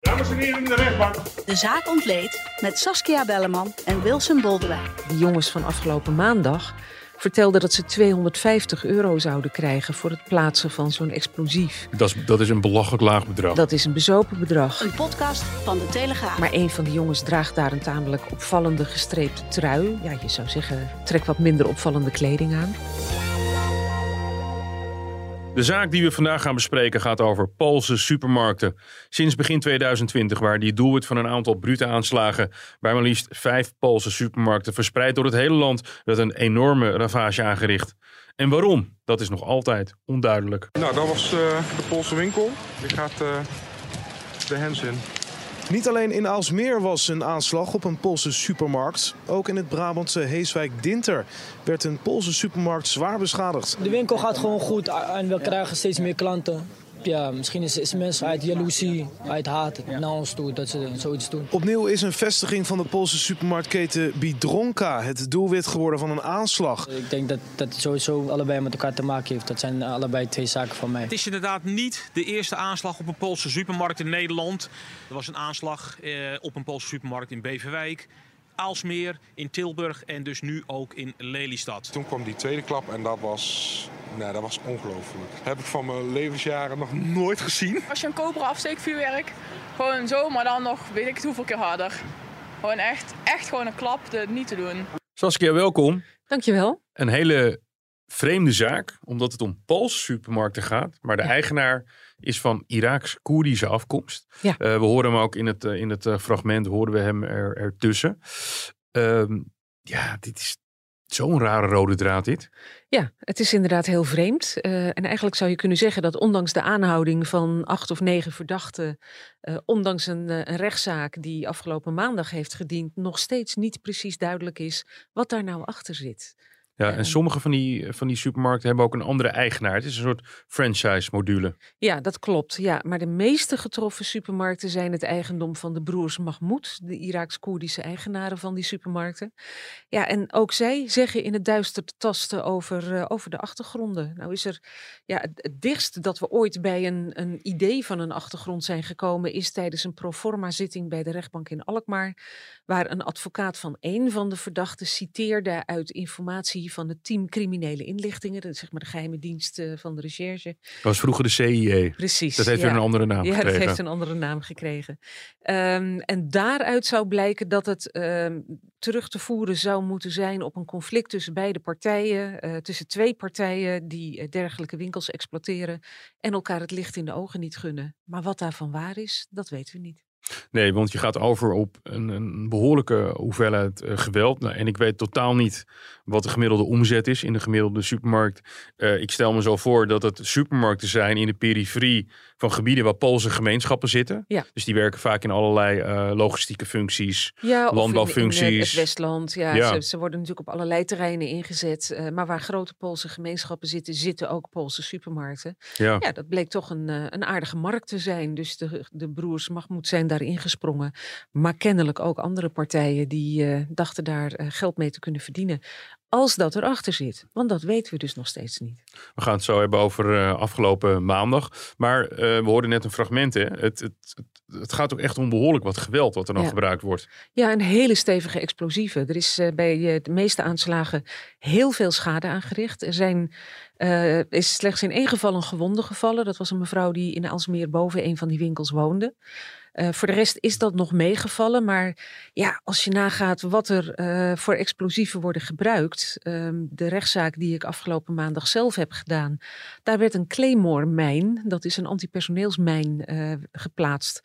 Dames en heren in de rechtbank. De zaak ontleed met Saskia Belleman en Wilson Boldewijn. De jongens van afgelopen maandag vertelden dat ze 250 euro zouden krijgen voor het plaatsen van zo'n explosief. Dat is, dat is een belachelijk laag bedrag. Dat is een bezopen bedrag. Een podcast van de Telegraaf. Maar een van de jongens draagt daar een tamelijk opvallende gestreepte trui. Ja, je zou zeggen, trek wat minder opvallende kleding aan. De zaak die we vandaag gaan bespreken gaat over Poolse supermarkten. Sinds begin 2020 waren die doelwit van een aantal brute aanslagen. Bij maar liefst vijf Poolse supermarkten verspreid door het hele land werd een enorme ravage aangericht. En waarom? Dat is nog altijd onduidelijk. Nou, dat was eh, de Poolse winkel. Die gaat uh, de hens in. Niet alleen in Aalsmeer was een aanslag op een Poolse supermarkt. Ook in het Brabantse Heeswijk-Dinter werd een Poolse supermarkt zwaar beschadigd. De winkel gaat gewoon goed en we krijgen steeds meer klanten. Ja, misschien is, is mensen uit jaloezie, uit haat naar ons toe dat ze zoiets doen. Opnieuw is een vestiging van de Poolse supermarktketen Bidronka het doelwit geworden van een aanslag. Ik denk dat, dat het sowieso allebei met elkaar te maken heeft. Dat zijn allebei twee zaken van mij. Het is inderdaad niet de eerste aanslag op een Poolse supermarkt in Nederland. Er was een aanslag eh, op een Poolse supermarkt in Beverwijk. Aalsmeer, in Tilburg en dus nu ook in Lelystad. Toen kwam die tweede klap en dat was, nee, dat was ongelooflijk. Heb ik van mijn levensjaren nog nooit gezien. Als je een koperen afsteekvuurwerk, gewoon zo, maar dan nog weet ik het hoeveel keer harder. Gewoon echt, echt gewoon een klap, de, niet te doen. Saskia, welkom. Dankjewel. Een hele vreemde zaak, omdat het om Poolse supermarkten gaat. Maar de eigenaar is van Iraaks-Koerdische afkomst. Ja. Uh, we horen hem ook in het, uh, in het uh, fragment, horen we hem er, ertussen. Um, ja, dit is zo'n rare rode draad dit. Ja, het is inderdaad heel vreemd. Uh, en eigenlijk zou je kunnen zeggen dat ondanks de aanhouding van acht of negen verdachten, uh, ondanks een, uh, een, rechtszaak die afgelopen maandag heeft gediend, nog steeds niet precies duidelijk is wat daar nou achter zit. Ja, en sommige van die, van die supermarkten hebben ook een andere eigenaar. Het is een soort franchise-module. Ja, dat klopt. Ja, maar de meeste getroffen supermarkten zijn het eigendom van de broers Mahmoud, de Iraaks-Koerdische eigenaren van die supermarkten. Ja, en ook zij zeggen in het duister te tasten over, uh, over de achtergronden. Nou is er ja, het, het dichtst dat we ooit bij een, een idee van een achtergrond zijn gekomen, is tijdens een proforma-zitting bij de rechtbank in Alkmaar, waar een advocaat van één van de verdachten citeerde uit informatie van het team criminele inlichtingen, dat is zeg maar de geheime dienst uh, van de recherche. Dat was vroeger de CIE. Precies. Dat heeft ja. weer een andere naam ja, gekregen. dat heeft een andere naam gekregen. Um, en daaruit zou blijken dat het um, terug te voeren zou moeten zijn op een conflict tussen beide partijen, uh, tussen twee partijen die uh, dergelijke winkels exploiteren en elkaar het licht in de ogen niet gunnen. Maar wat daarvan waar is, dat weten we niet. Nee, want je gaat over op een, een behoorlijke hoeveelheid uh, geweld. Nou, en ik weet totaal niet wat de gemiddelde omzet is in de gemiddelde supermarkt. Uh, ik stel me zo voor dat het supermarkten zijn in de periferie van gebieden waar Poolse gemeenschappen zitten. Ja. Dus die werken vaak in allerlei uh, logistieke functies, ja, landbouwfuncties. In, in het Westland, ja. Ja. Ze, ze, worden natuurlijk op allerlei terreinen ingezet. Uh, maar waar grote Poolse gemeenschappen zitten, zitten ook Poolse supermarkten. Ja, ja dat bleek toch een, een aardige markt te zijn. Dus de, de broers Mahmoud zijn daar ingesprongen. Maar kennelijk ook andere partijen die uh, dachten daar geld mee te kunnen verdienen. Als dat erachter zit. Want dat weten we dus nog steeds niet. We gaan het zo hebben over uh, afgelopen maandag. Maar we hoorden net een fragment. Hè? Het, het, het, het, gaat ook echt om behoorlijk wat geweld wat er dan Ja. gebruikt wordt. Ja, een hele stevige explosieven. Er is bij de meeste aanslagen heel veel schade aangericht. Er zijn, uh, is slechts in één geval een gewonde gevallen. Dat was een mevrouw die in Alsmeer boven een van die winkels woonde. Uh, voor de rest is dat nog meegevallen. Maar ja, als je nagaat wat er uh, voor explosieven worden gebruikt. Ehm, de rechtszaak die ik afgelopen maandag zelf heb gedaan, daar werd een Claymore-mijn, dat is een antipersoneelsmijn, uh, geplaatst,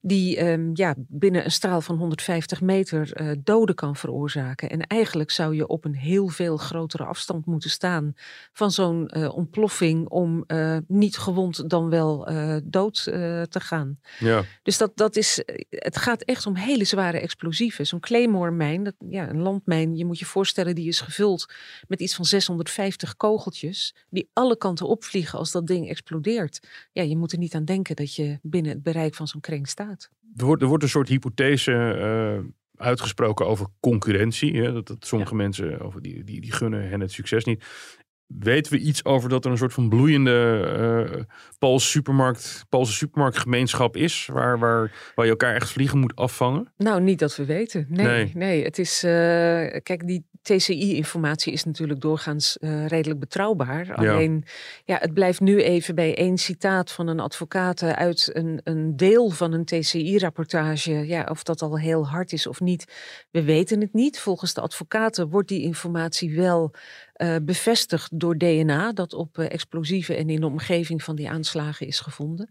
die ehm, ja, binnen een straal van 150 meter doden kan veroorzaken. En eigenlijk zou je op een heel veel grotere afstand moeten staan van zo'n ontploffing om niet gewond dan wel dood te gaan. Ja. Dus dat, dat is, het gaat echt om hele zware explosieven. Zo'n Claymore-mijn, dat, ja, een landmijn, je moet je voorstellen, die is gevuld met iets van 650 kogeltjes, die alle kanten opvliegen als dat ding explodeert. Ja, je moet er niet aan denken dat je binnen het bereik van zo'n kring staat. Er wordt, er wordt een soort hypothese uh, uitgesproken over concurrentie. Hè? Dat, dat sommige ja. mensen over die, die, die gunnen hen het succes niet. Weten we iets over dat er een soort van bloeiende uh, Poolse supermarkt, Poolse supermarktgemeenschap is, waar, waar, waar je elkaar echt vliegen moet afvangen? Nou, niet dat we weten. Nee, nee. nee het is, uh, kijk, die TCI-informatie is natuurlijk doorgaans uh, redelijk betrouwbaar. Alleen, ja. het blijft nu even bij één citaat van een advocaat uit een, een deel van een TCI-rapportage. Ja, of dat al heel hard is of niet, we weten het niet. Volgens de advocaten wordt die informatie wel uh, bevestigd door DNA, dat op uh, explosieven en in de omgeving van die aanslagen is gevonden.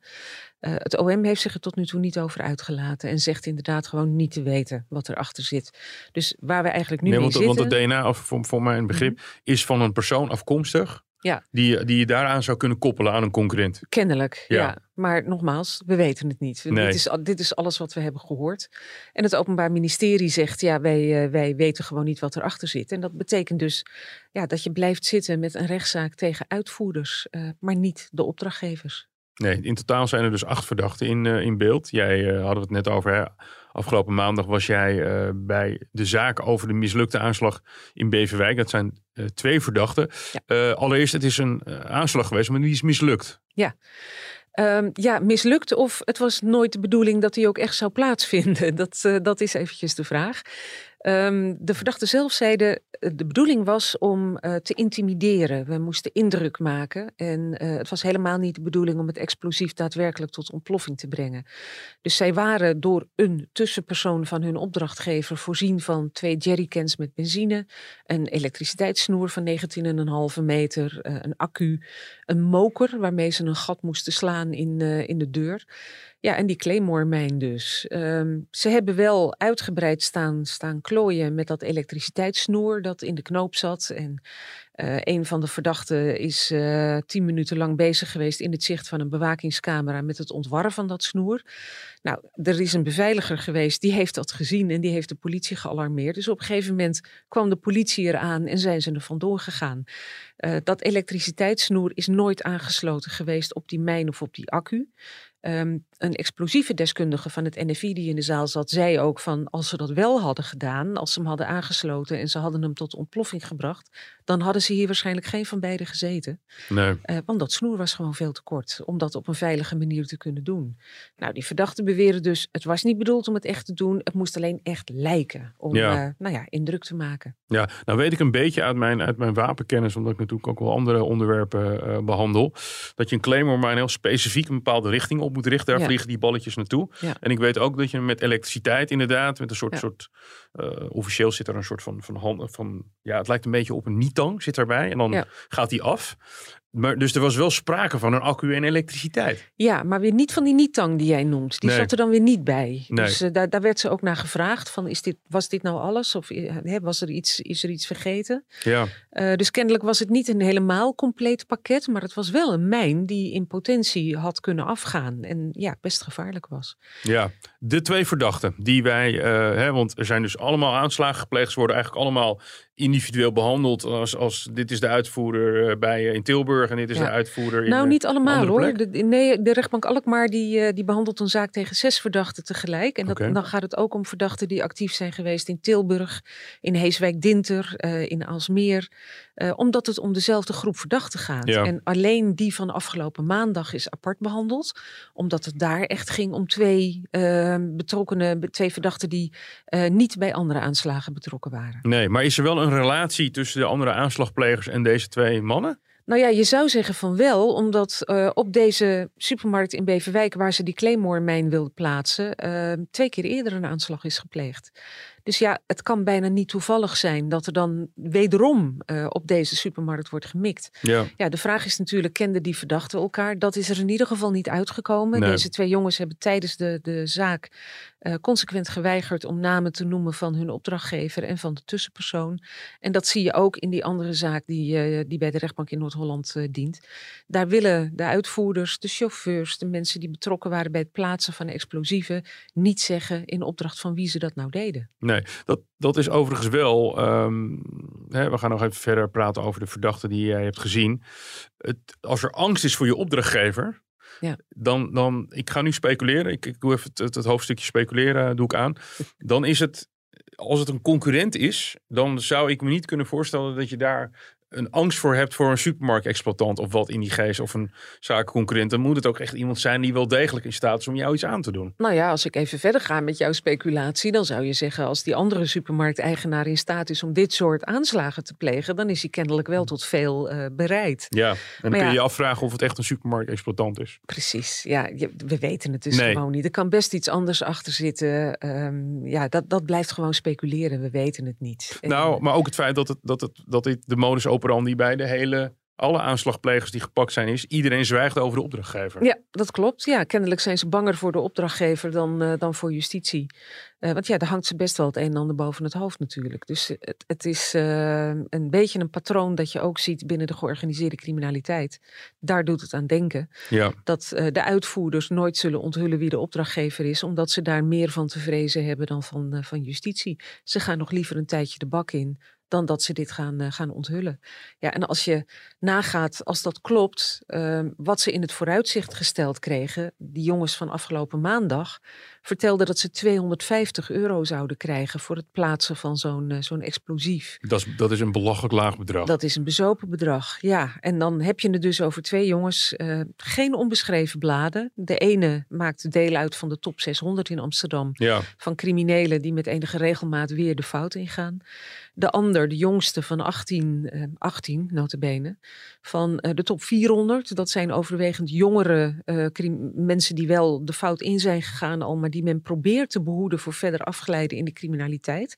Uh, het OM heeft zich er tot nu toe niet over uitgelaten en zegt inderdaad gewoon niet te weten wat erachter zit. Dus waar we eigenlijk nu nee, mee want, zitten... Want het DNA, of voor, voor mijn begrip, mm -hmm. is van een persoon afkomstig. Ja. Die, die je daaraan zou kunnen koppelen aan een concurrent. Kennelijk, ja. ja. Maar nogmaals, we weten het niet. Nee. Dit, is, dit is alles wat we hebben gehoord. En het Openbaar Ministerie zegt, ja, wij, uh, wij weten gewoon niet wat erachter zit. En dat betekent dus ja, dat je blijft zitten met een rechtszaak tegen uitvoerders, uh, maar niet de opdrachtgevers. Nee, in totaal zijn er dus acht verdachten in, uh, in beeld. Jij uh, hadden we het net over. Hè? Afgelopen maandag was jij uh, bij de zaak over de mislukte aanslag in Beverwijk. Dat zijn twee verdachten. Ja. allereerst, het is een aanslag geweest, maar die is mislukt. Ja. Um, ja, mislukt of het was nooit de bedoeling dat die ook echt zou plaatsvinden. Dat, dat is eventjes de vraag. Um, de verdachten zelf zeiden, de bedoeling was om uh, te intimideren. We moesten indruk maken en uh, het was helemaal niet de bedoeling om het explosief daadwerkelijk tot ontploffing te brengen. Dus zij waren door een tussenpersoon van hun opdrachtgever voorzien van twee jerrycans met benzine, een elektriciteitssnoer van 19,5 meter, een accu, een moker waarmee ze een gat moesten slaan in, in de deur. Ja, en die Claymore-mijn dus. Um, ze hebben wel uitgebreid staan, staan klooien met dat elektriciteitssnoer dat in de knoop zat. En uh, een van de verdachten is uh, tien minuten lang bezig geweest in het zicht van een bewakingscamera met het ontwarren van dat snoer. Nou, er is een beveiliger geweest, die heeft dat gezien en die heeft de politie gealarmeerd. Dus op een gegeven moment kwam de politie eraan en zijn ze er vandoor gegaan. Uh, dat elektriciteitssnoer is nooit aangesloten geweest op die mijn of op die accu. Um, een explosieve deskundige van het NFI die in de zaal zat, zei ook van als ze dat wel hadden gedaan, als ze hem hadden aangesloten en ze hadden hem tot ontploffing gebracht, dan hadden ze hier waarschijnlijk geen van beiden gezeten. Nee. Uh, want dat snoer was gewoon veel te kort om dat op een veilige manier te kunnen doen. Nou, die verdachten beweren dus, het was niet bedoeld om het echt te doen, het moest alleen echt lijken om ja. Uh, nou ja, indruk te maken. Ja, nou weet ik een beetje uit mijn, uit mijn wapenkennis, omdat ik natuurlijk ook wel andere onderwerpen uh, behandel, dat je een claymore maar een heel specifiek een bepaalde richting op moet richten. Ja. Vliegen die balletjes naartoe. En ik weet ook dat je met elektriciteit inderdaad, met een soort, soort uh, officieel zit er een soort van, van, hand, van, ja, het lijkt een beetje op een nietang zit erbij. En dan gaat die af. Maar, dus er was wel sprake van een accu en elektriciteit. Ja, maar weer niet van die nietang die jij noemt. Die Nee. zat er dan weer niet bij. Nee. Dus eh, daar, daar werd ze ook naar gevraagd. Van, is dit, was dit nou alles? Of eh, was er iets, is er iets vergeten? Ja, Eh, dus kennelijk was het niet een helemaal compleet pakket. Maar het was wel een mijn die in potentie had kunnen afgaan. En ja, best gevaarlijk was. ja. De twee verdachten die wij, eh, hè, want er zijn dus allemaal aanslagen gepleegd. Ze worden eigenlijk allemaal individueel behandeld. Als, als dit is de uitvoerder bij, in Tilburg en dit is Ja. uitvoerder nou, niet allemaal hoor. De, nee, de rechtbank Alkmaar die, eh, die behandelt een zaak tegen zes verdachten tegelijk. En dat, dan gaat het ook om verdachten die actief zijn geweest in Tilburg, in Heeswijk-Dinter, eh, in Aalsmeer. eh, omdat het om dezelfde groep verdachten gaat. Ja. En alleen die van afgelopen maandag is apart behandeld. Omdat het daar echt ging om twee eh, betrokkenen, twee verdachten die niet bij andere aanslagen betrokken waren. Nee, maar is er wel een relatie tussen de andere aanslagplegers en deze twee mannen? Nou ja, je zou zeggen van wel, omdat eh, op deze supermarkt in Beverwijk, waar ze die Claymore-mijn wilden plaatsen, eh, twee keer eerder een aanslag is gepleegd. Dus ja, het kan bijna niet toevallig zijn dat er dan wederom uh, op deze supermarkt wordt gemikt. Ja. ja, de vraag is natuurlijk, kenden die verdachten elkaar? Dat is er in ieder geval niet uitgekomen. Nee. Deze twee jongens hebben tijdens de, de zaak uh, consequent geweigerd om namen te noemen van hun opdrachtgever en van de tussenpersoon. En dat zie je ook in die andere zaak die, uh, die bij de rechtbank in Noord-Holland dient. Daar willen de uitvoerders, de chauffeurs, de mensen die betrokken waren bij het plaatsen van explosieven niet zeggen in opdracht van wie ze dat nou deden. Nee, dat, dat is overigens wel. Um, hè, we gaan nog even verder praten over de verdachte die jij hebt gezien. Het, als er angst is voor je opdrachtgever, ja. dan, dan, ik ga nu speculeren, ik, ik doe even het, het, het, hoofdstukje speculeren, doe ik aan. Dan is het, als het een concurrent is, dan zou ik me niet kunnen voorstellen dat je daar een angst voor hebt voor een supermarktexploitant of wat in die geest of een zakenconcurrent, dan moet het ook echt iemand zijn die wel degelijk in staat is om jou iets aan te doen. Nou ja, als ik even verder ga met jouw speculatie, dan zou je zeggen als die andere supermarkteigenaar in staat is om dit soort aanslagen te plegen, dan is hij kennelijk wel tot veel uh, bereid. Ja, en dan maar kun je ja, je afvragen of het echt een supermarktexploitant is. Precies, ja, je, we weten het dus Nee. gewoon niet. Er kan best iets anders achter zitten. Um, ja, dat, dat blijft gewoon speculeren. We weten het niet. En- Nou, maar ook het feit dat, het, dat, het, dat dit de modus operandi bij de hele, alle aanslagplegers die gepakt zijn is, iedereen zwijgt over de opdrachtgever. Ja, dat klopt. Ja, kennelijk zijn ze banger voor de opdrachtgever dan, uh, dan voor justitie. Uh, want ja, daar hangt ze best wel het een en ander boven het hoofd natuurlijk. Dus het, het is uh, een beetje een patroon dat je ook ziet binnen de georganiseerde criminaliteit. Daar doet het aan denken. Ja. Dat de uitvoerders nooit zullen onthullen wie de opdrachtgever is, omdat ze daar meer van te vrezen hebben dan van, van justitie. Ze gaan nog liever een tijdje de bak in dan dat ze dit gaan, uh, gaan onthullen. Ja, en als je nagaat, als dat klopt, uh, wat ze in het vooruitzicht gesteld kregen, die jongens van afgelopen maandag vertelden dat ze 250 euro zouden krijgen voor het plaatsen van zo'n uh, zo'n explosief. Dat is, dat is een belachelijk laag bedrag. Dat is een bezopen bedrag, ja. En dan heb je het dus over twee jongens, uh, geen onbeschreven bladen. De ene maakt deel uit van de top 600 in Amsterdam. Ja. Van criminelen die met enige regelmaat weer de fout ingaan. De ander, de jongste van 18, uh, 18 notabene, van uh, de top 400. Dat zijn overwegend jongere mensen die wel de fout in zijn gegaan al, maar die men probeert te behoeden voor verder afglijden in de criminaliteit.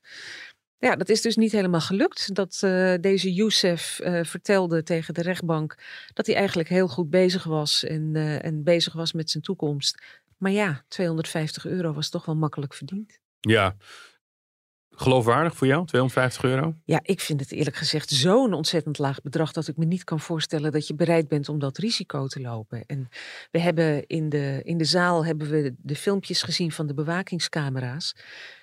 Ja, dat is dus niet helemaal gelukt. Dat uh, deze Youssef uh, vertelde tegen de rechtbank dat hij eigenlijk heel goed bezig was en, uh, en bezig was met zijn toekomst. Maar ja, 250 euro was toch wel makkelijk verdiend. Ja, Geloofwaardig voor jou, 250 euro? Ja, ik vind het eerlijk gezegd zo'n ontzettend laag bedrag dat ik me niet kan voorstellen dat je bereid bent om dat risico te lopen. En we hebben in de, in de zaal hebben we de filmpjes gezien van de bewakingscamera's.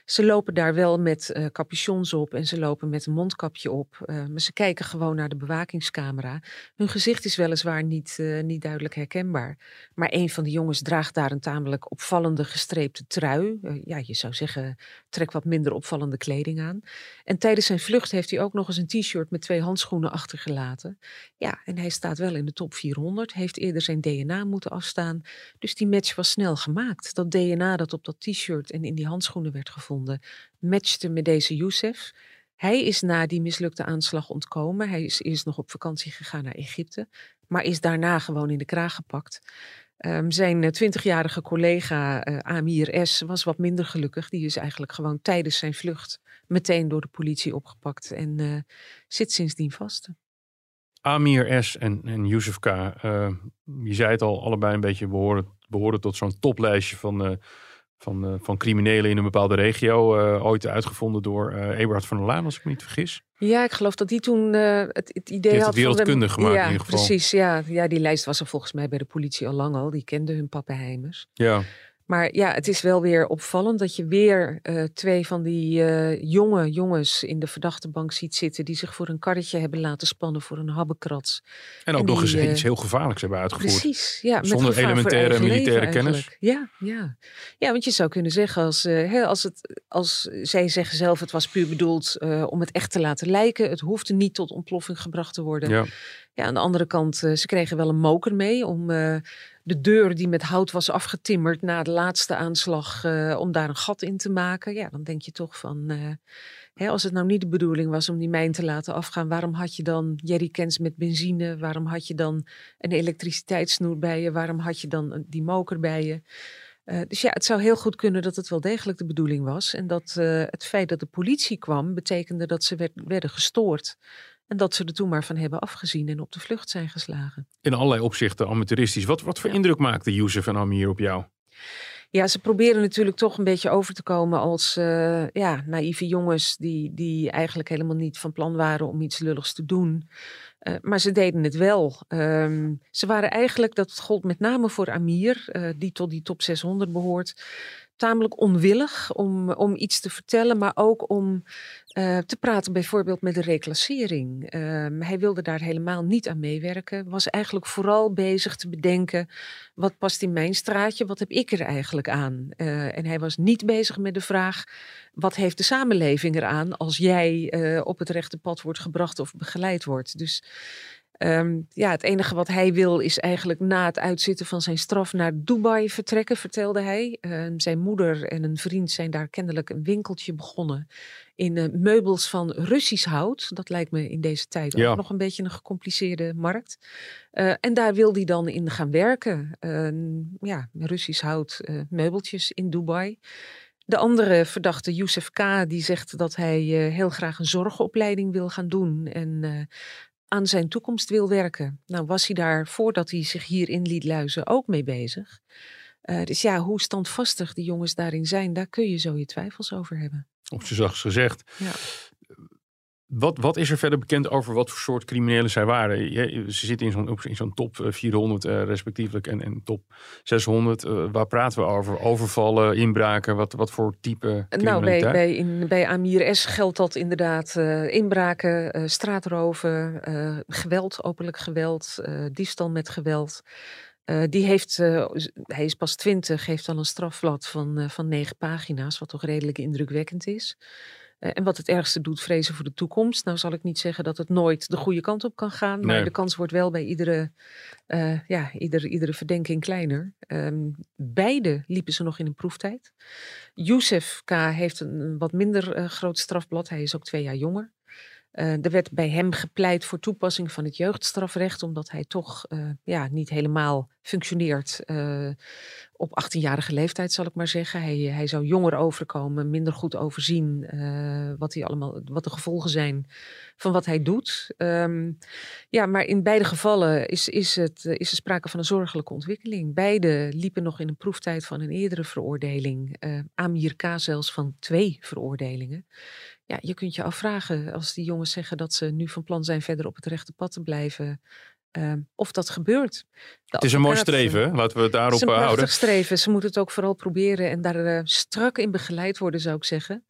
Ze lopen daar wel met uh, capuchons op en ze lopen met een mondkapje op. Uh, maar ze kijken gewoon naar de bewakingscamera. Hun gezicht is weliswaar niet, uh, niet duidelijk herkenbaar. Maar een van de jongens draagt daar een tamelijk opvallende gestreepte trui. ja, je zou zeggen, trek wat minder opvallende kleding aan. En tijdens zijn vlucht heeft hij ook nog eens een t-shirt met twee handschoenen achtergelaten. Ja, en hij staat wel in de top 400. Heeft eerder zijn DNA moeten afstaan. Dus die match was snel gemaakt. Dat DNA dat op dat t-shirt en in die handschoenen werd gevonden matchte met deze Youssef. Hij is na die mislukte aanslag ontkomen. Hij is eerst nog op vakantie gegaan naar Egypte, maar is daarna gewoon in de kraag gepakt. Um, zijn twintigjarige collega uh, Amir S. was wat minder gelukkig. Die is eigenlijk gewoon tijdens zijn vlucht meteen door de politie opgepakt en uh, zit sindsdien vast. Amir S. en, en Youssef K. Je zei het al, allebei een beetje behoren, behoren tot zo'n toplijstje van van, uh, van criminelen in een bepaalde regio. Uh, ooit uitgevonden door uh, Eberhard van der Laan, als ik me niet vergis. Ja, ik geloof dat die toen het, het idee die had. Het wereldkundig van gemaakt ja, in ieder geval. Precies, ja. ja. Die lijst was er volgens mij bij de politie al lang al. Die kende hun pappenheimers. Ja. Maar ja, het is wel weer opvallend dat je weer uh, twee van die uh, jonge jongens in de verdachte bank ziet zitten. die zich voor een karretje hebben laten spannen voor een habbekrats. En ook en nog die, eens iets heel gevaarlijks hebben uitgevoerd. Precies, ja. Zonder elementaire militaire kennis. Ja, ja. ja, want je zou kunnen zeggen als, hè, als, het, als zij zeggen zelf het was puur bedoeld om het echt te laten lijken. Het hoefde niet tot ontploffing gebracht te worden. Ja. Ja, aan de andere kant, ze kregen wel een moker mee om uh, de deur die met hout was afgetimmerd na de laatste aanslag, uh, om daar een gat in te maken. Ja, dan denk je toch van, hè, als het nou niet de bedoeling was om die mijn te laten afgaan, waarom had je dan jerrycans met benzine? Waarom had je dan een elektriciteitssnoer bij je? Waarom had je dan die moker bij je? Uh, dus ja, het zou heel goed kunnen dat het wel degelijk de bedoeling was. En dat het feit dat de politie kwam, betekende dat ze werd, werden gestoord. En dat ze er toen maar van hebben afgezien en op de vlucht zijn geslagen. In allerlei opzichten amateuristisch. Wat, wat voor ja. indruk maakte Youssef en Amir op jou? Ja, ze proberen natuurlijk toch een beetje over te komen als uh, ja, naïeve jongens die, die eigenlijk helemaal niet van plan waren om iets lulligs te doen. Uh, maar ze deden het wel. Um, ze waren eigenlijk, dat gold met name voor Amir, uh, die tot die top 600 behoort, tamelijk onwillig om, om iets te vertellen, maar ook om uh, te praten bijvoorbeeld met de reclassering. Uh, hij wilde daar helemaal niet aan meewerken. Was eigenlijk vooral bezig te bedenken, wat past in mijn straatje, wat heb ik er eigenlijk aan? Uh, en hij was niet bezig met de vraag, wat heeft de samenleving eraan als jij op het rechte pad wordt gebracht of begeleid wordt? Dus Um, ja, het enige wat hij wil is eigenlijk na het uitzitten van zijn straf naar Dubai vertrekken, vertelde hij. Uh, zijn moeder en een vriend zijn daar kennelijk een winkeltje begonnen in uh, meubels van Russisch hout. Dat lijkt me in deze tijd ja. ook nog een beetje een gecompliceerde markt. Uh, en daar wil hij dan in gaan werken. ja, Russisch hout meubeltjes in Dubai. De andere verdachte, Youssef K., die zegt dat hij uh, heel graag een zorgopleiding wil gaan doen. En uh, aan zijn toekomst wil werken. Nou was hij daar, voordat hij zich hierin liet luizen, ook mee bezig. Uh, dus ja, hoe standvastig die jongens daarin zijn, daar kun je zo je twijfels over hebben. Op je zachts gezegd. Ja. Wat, wat is er verder bekend over wat voor soort criminelen zij waren? Je, ze zitten in zo'n top 400 uh, respectievelijk en, en top 600. Uh, waar praten we over? Overvallen, inbraken? Wat, wat voor type Nou, bij, bij, in, bij Amir S geldt dat inderdaad uh, inbraken, straatroven, geweld, openlijk geweld, diefstal met geweld. die heeft, hij is pas 20, heeft al een strafblad van, van negen pagina's, wat toch redelijk indrukwekkend is. Uh, en wat het ergste doet, vrezen voor de toekomst. Nou zal ik niet zeggen dat het nooit de goede kant op kan gaan. Maar nee. de kans wordt wel bij iedere, uh, ja, iedere, iedere verdenking kleiner. Um, beide liepen ze nog in een proeftijd. Youssef K. heeft een, een wat minder uh, groot strafblad. Hij is ook twee jaar jonger. Uh, er werd bij hem gepleit voor toepassing van het jeugdstrafrecht, omdat hij toch uh, ja, niet helemaal functioneert uh, op 18-jarige leeftijd, zal ik maar zeggen. Hij, hij zou jonger overkomen, minder goed overzien wat, hij allemaal, wat de gevolgen zijn van wat hij doet. Um, ja, maar in beide gevallen is, is, het, is er sprake van een zorgelijke ontwikkeling. Beide liepen nog in een proeftijd van een eerdere veroordeling. Amir K. zelfs van twee veroordelingen ja, je kunt je afvragen als die jongens zeggen dat ze nu van plan zijn verder op het rechte pad te blijven. Uh, of dat gebeurt. De het is een mooi streven, laten we het daarop het is een houden. streven. Ze moeten het ook vooral proberen en daar uh, strak in begeleid worden, zou ik zeggen.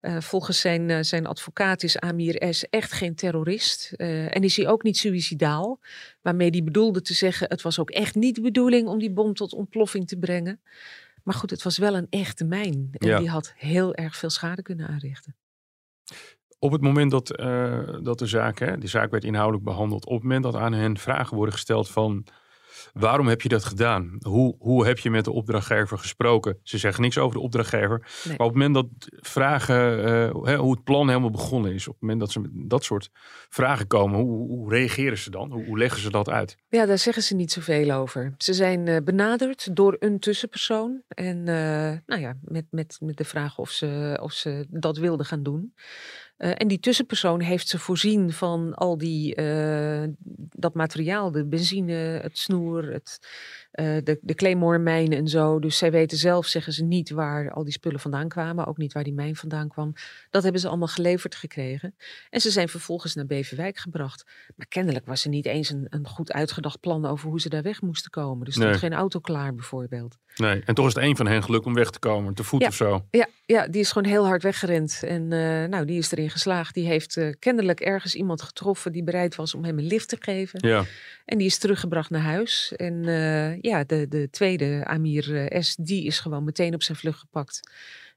Uh, volgens zijn, zijn advocaat is Amir S. echt geen terrorist. en is hij ook niet suicidaal. Waarmee hij bedoelde te zeggen: het was ook echt niet de bedoeling om die bom tot ontploffing te brengen. Maar goed, het was wel een echte mijn. En ja. die had heel erg veel schade kunnen aanrichten. Op het moment dat, uh, dat de zaak, hè, die zaak werd inhoudelijk behandeld, op het moment dat aan hen vragen worden gesteld van waarom heb je dat gedaan? Hoe, hoe heb je met de opdrachtgever gesproken? Ze zeggen niks over de opdrachtgever. Nee. Maar op het moment dat vragen, uh, hè, hoe het plan helemaal begonnen is, op het moment dat ze met dat soort vragen komen, hoe, hoe reageren ze dan? Hoe, hoe, leggen ze dat uit? Ja, daar zeggen ze niet zoveel over. Ze zijn uh, benaderd door een tussenpersoon. En uh, nou ja, met, met, met de vraag of ze, of ze dat wilden gaan doen. Uh, en die tussenpersoon heeft ze voorzien van al die, uh, dat materiaal, de benzine, het snoer, het, uh, de, de Claymore-mijnen en zo. Dus zij weten zelf, zeggen ze niet, waar al die spullen vandaan kwamen. Ook niet waar die mijn vandaan kwam. Dat hebben ze allemaal geleverd gekregen. En ze zijn vervolgens naar Beverwijk gebracht. Maar kennelijk was er niet eens een, een goed uitgedacht plan over hoe ze daar weg moesten komen. Dus er stond nee. geen auto klaar bijvoorbeeld. Nee, en toch is het een van hen gelukt om weg te komen, te voet ja, of zo. Ja, ja, die is gewoon heel hard weggerend. En uh, nou, die is erin geslaagd. Die heeft uh, kennelijk ergens iemand getroffen die bereid was om hem een lift te geven. Ja. En die is teruggebracht naar huis. En ja, de, de tweede, Amir S., die is gewoon meteen op zijn vlucht gepakt.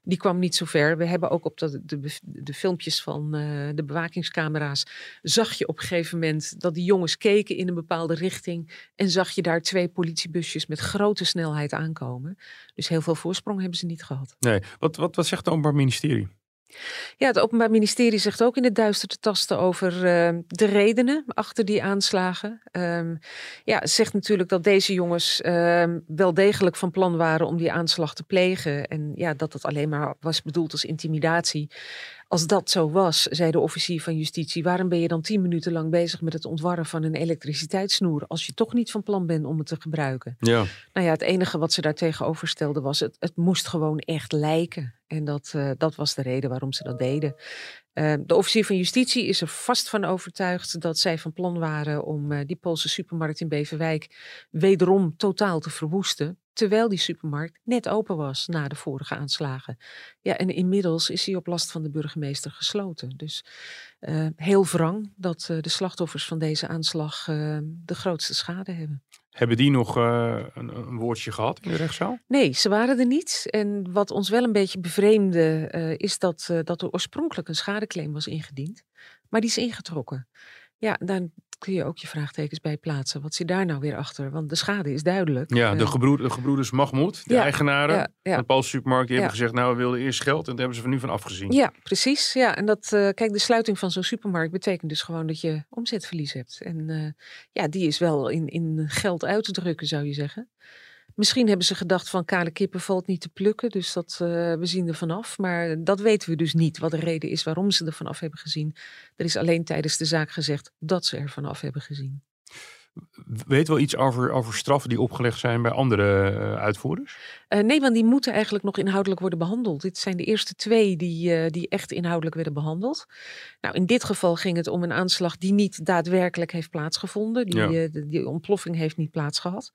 Die kwam niet zo ver. We hebben ook op de, de, de filmpjes van uh, de bewakingscamera's. zag je op een gegeven moment dat die jongens keken in een bepaalde richting. En zag je daar twee politiebusjes met grote snelheid aankomen. Dus heel veel voorsprong hebben ze niet gehad. Nee. Wat, wat, wat zegt het Openbaar Ministerie? Ja, het Openbaar Ministerie zegt ook in het duister te tasten over uh, de redenen achter die aanslagen. Um, ja, zegt natuurlijk dat deze jongens uh, wel degelijk van plan waren om die aanslag te plegen. En ja, dat het alleen maar was bedoeld als intimidatie. Als dat zo was, zei de officier van justitie, waarom ben je dan tien minuten lang bezig met het ontwarren van een elektriciteitssnoer als je toch niet van plan bent om het te gebruiken? Ja. Nou ja, het enige wat ze daar tegenover stelde was, het, het moest gewoon echt lijken. En dat, uh, dat was de reden waarom ze dat deden. Uh, de officier van justitie is er vast van overtuigd dat zij van plan waren om uh, die Poolse supermarkt in Beverwijk wederom totaal te verwoesten terwijl die supermarkt net open was na de vorige aanslagen. Ja, en inmiddels is hij op last van de burgemeester gesloten. Dus uh, heel wrang dat uh, de slachtoffers van deze aanslag uh, de grootste schade hebben. Hebben die nog een, een, woordje gehad in de rechtszaal? Nee, ze waren er niet. En wat ons wel een beetje bevreemde is dat, dat er oorspronkelijk een schadeclaim was ingediend. Maar die is ingetrokken. Ja, dan kun je ook je vraagtekens bij plaatsen. Wat zit daar nou weer achter? Want de schade is duidelijk. Ja, de, gebroed, de gebroeders Mahmoud, de ja, eigenaren ja, ja. van de Poolse supermarkt, die hebben gezegd, nou we wilden eerst geld en daar hebben ze van nu van afgezien. Ja, precies. Ja, en dat, eh, kijk, de sluiting van zo'n supermarkt betekent dus gewoon dat je omzetverlies hebt. En eh, ja, die is wel in, in geld uit te drukken, zou je zeggen. Misschien hebben ze gedacht van kale kippen valt niet te plukken, dus dat, eh, we zien er vanaf. Maar dat weten we dus niet, wat de reden is waarom ze er vanaf hebben gezien. Er is alleen tijdens de zaak gezegd dat ze er vanaf hebben gezien. Weet wel iets over, over straffen die opgelegd zijn bij andere eh, uitvoerders? Uh, nee, want die moeten eigenlijk nog inhoudelijk worden behandeld. Dit zijn de eerste twee die, uh, die echt inhoudelijk werden behandeld. Nou, in dit geval ging het om een aanslag die niet daadwerkelijk heeft plaatsgevonden. Die, Ja. de- die ontploffing heeft niet plaatsgehad.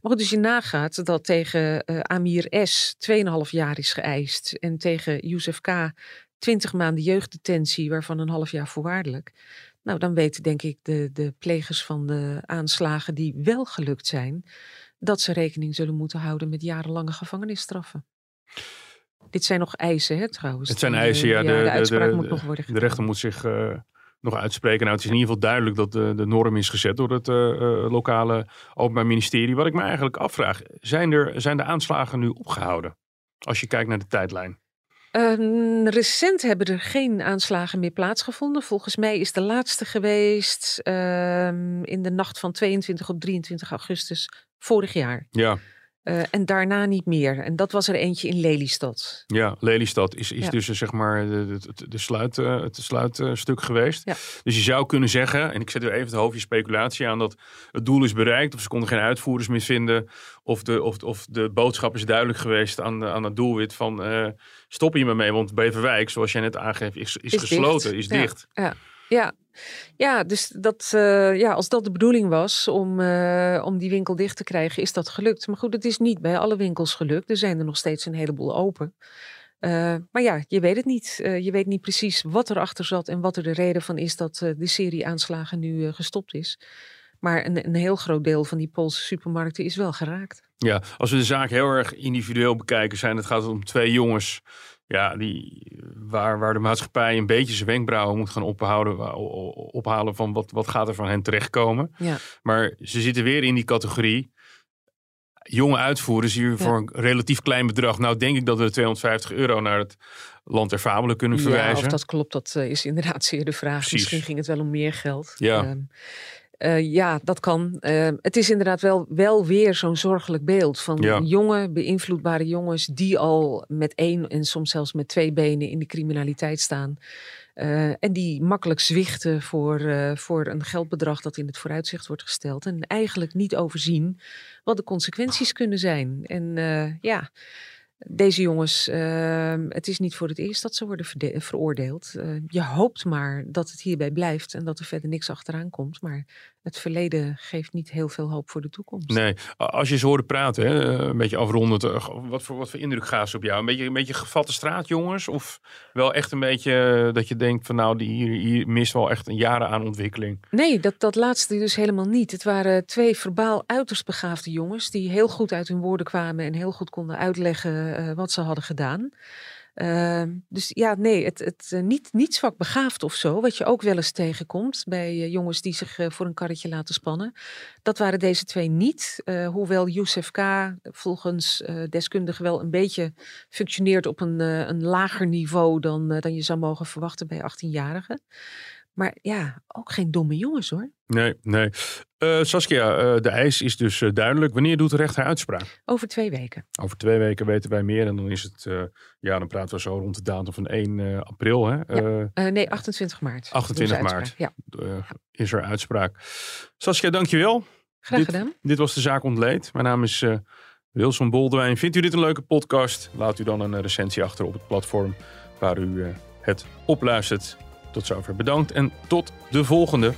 Maar goed, dus je nagaat dat tegen eh, Amir S. 2,5 jaar is geëist. En tegen Youssef K. 20 maanden jeugddetentie, waarvan een half jaar voorwaardelijk. Nou, dan weten denk ik de, de plegers van de aanslagen die wel gelukt zijn, dat ze rekening zullen moeten houden met jarenlange gevangenisstraffen. Dit zijn nog eisen, hè, trouwens. Het zijn eisen, ja. De, de de, uitspraak de- moet nog worden de gedaan. rechter moet zich eh, nog uitspreken. Nou, het is in ieder geval duidelijk dat de, de norm is gezet door het eh, eh, lokale openbaar ministerie. Wat ik me eigenlijk afvraag, zijn, er, zijn de aanslagen nu opgehouden? Als je kijkt naar de tijdlijn. Ehm, recent hebben er geen aanslagen meer plaatsgevonden. Volgens mij is de laatste geweest ehm, in de nacht van 22 op 23 augustus vorig jaar. Ja, Eh, en daarna niet meer. En dat was er eentje in Lelystad. ja Lelystad is, is Ja. dus eh, zeg maar de, de, de sluit, eh, het sluitstuk geweest. Ja. Dus je zou kunnen zeggen, en ik zet er even het hoofdje speculatie aan, dat het doel is bereikt. Of ze konden geen uitvoerders meer vinden. Of de, of, of de boodschap is duidelijk geweest aan, aan het doelwit van stop hier maar mee. Want Beverwijk, zoals jij net aangeeft, is, is, Is gesloten, dicht. is dicht. Ja, ja. Ja dus dat, eh, ja, als dat de bedoeling was om, eh, om die winkel dicht te krijgen, is dat gelukt. Maar goed, het is niet bij alle winkels gelukt. Er zijn er nog steeds een heleboel open. Eh, maar ja, je weet het niet. Je weet niet precies wat erachter zat en wat er de reden van is dat de serie aanslagen nu gestopt is. Maar een, een heel groot deel van die Poolse supermarkten is wel geraakt. Ja, als we de zaak heel erg individueel bekijken, zijn het gaat om twee jongens. Ja, die, waar, waar de maatschappij een beetje zijn wenkbrauwen moet gaan ophouden, ophalen van wat, wat gaat er van hen terechtkomen. Ja. Maar ze zitten weer in die categorie. Jonge uitvoerders hier voor een relatief klein bedrag. Nou denk ik dat we de 250 euro naar het land der fabelen kunnen Ja, verwijzen. of dat klopt, dat eh, is inderdaad zeer de vraag. Precies. Misschien ging het wel om meer geld. Ja. Ehm, eh, ja, dat kan. Ehm, het is inderdaad wel, wel weer zo'n zorgelijk beeld van Ja. jonge, beïnvloedbare jongens die al met één en soms zelfs met twee benen in de criminaliteit staan. Eh, en die makkelijk zwichten voor, eh, voor een geldbedrag dat in het vooruitzicht wordt gesteld. En eigenlijk niet overzien wat de consequenties kunnen zijn. En eh, ja, deze jongens, ehm, het is niet voor het eerst dat ze worden veroordeeld. Eh, je hoopt maar dat het hierbij blijft en dat er verder niks achteraan komt. Maar het verleden geeft niet heel veel hoop voor de toekomst. Nee, als je ze hoorde praten, hè, eh, een beetje afrondend, eh, wat voor, wat voor indruk gaven ze op jou? Een beetje, een beetje gevatte straatjongens? Of wel echt een beetje eh, dat je denkt van nou, die, hier, hier mist wel echt een jaren aan ontwikkeling? Nee, dat, dat laatste dus helemaal niet. Het waren twee verbaal uiterst begaafde jongens die heel goed uit hun woorden kwamen en heel goed konden uitleggen wat ze hadden gedaan. Ehm, dus ja, nee, het, het uh, niet, zwak begaafd of zo, wat je ook wel eens tegenkomt bij uh, jongens die zich uh, voor een karretje laten spannen. Dat waren deze twee niet. hoewel Youssef K. volgens deskundigen wel een beetje functioneert op een, een lager niveau dan, dan je zou mogen verwachten bij 18-jarigen. Maar ja, ook geen domme jongens hoor. Nee, nee. Uh, Saskia, uh, de eis is dus uh, duidelijk. Wanneer doet de rechter uitspraak? Over twee weken. Over twee weken weten wij meer. En dan is het, ja, dan praten we zo rond de datum van 1 april. Hè? Ja. nee, 28 maart. 28 maart ja. is er uitspraak. Saskia, dankjewel. Graag gedaan. Dit, dit was de zaak ontleed. Mijn naam is Wilson Boldewijn. Vindt u dit een leuke podcast? Laat u dan een recensie achter op het platform waar u het opluistert. Tot zover bedankt en tot de volgende.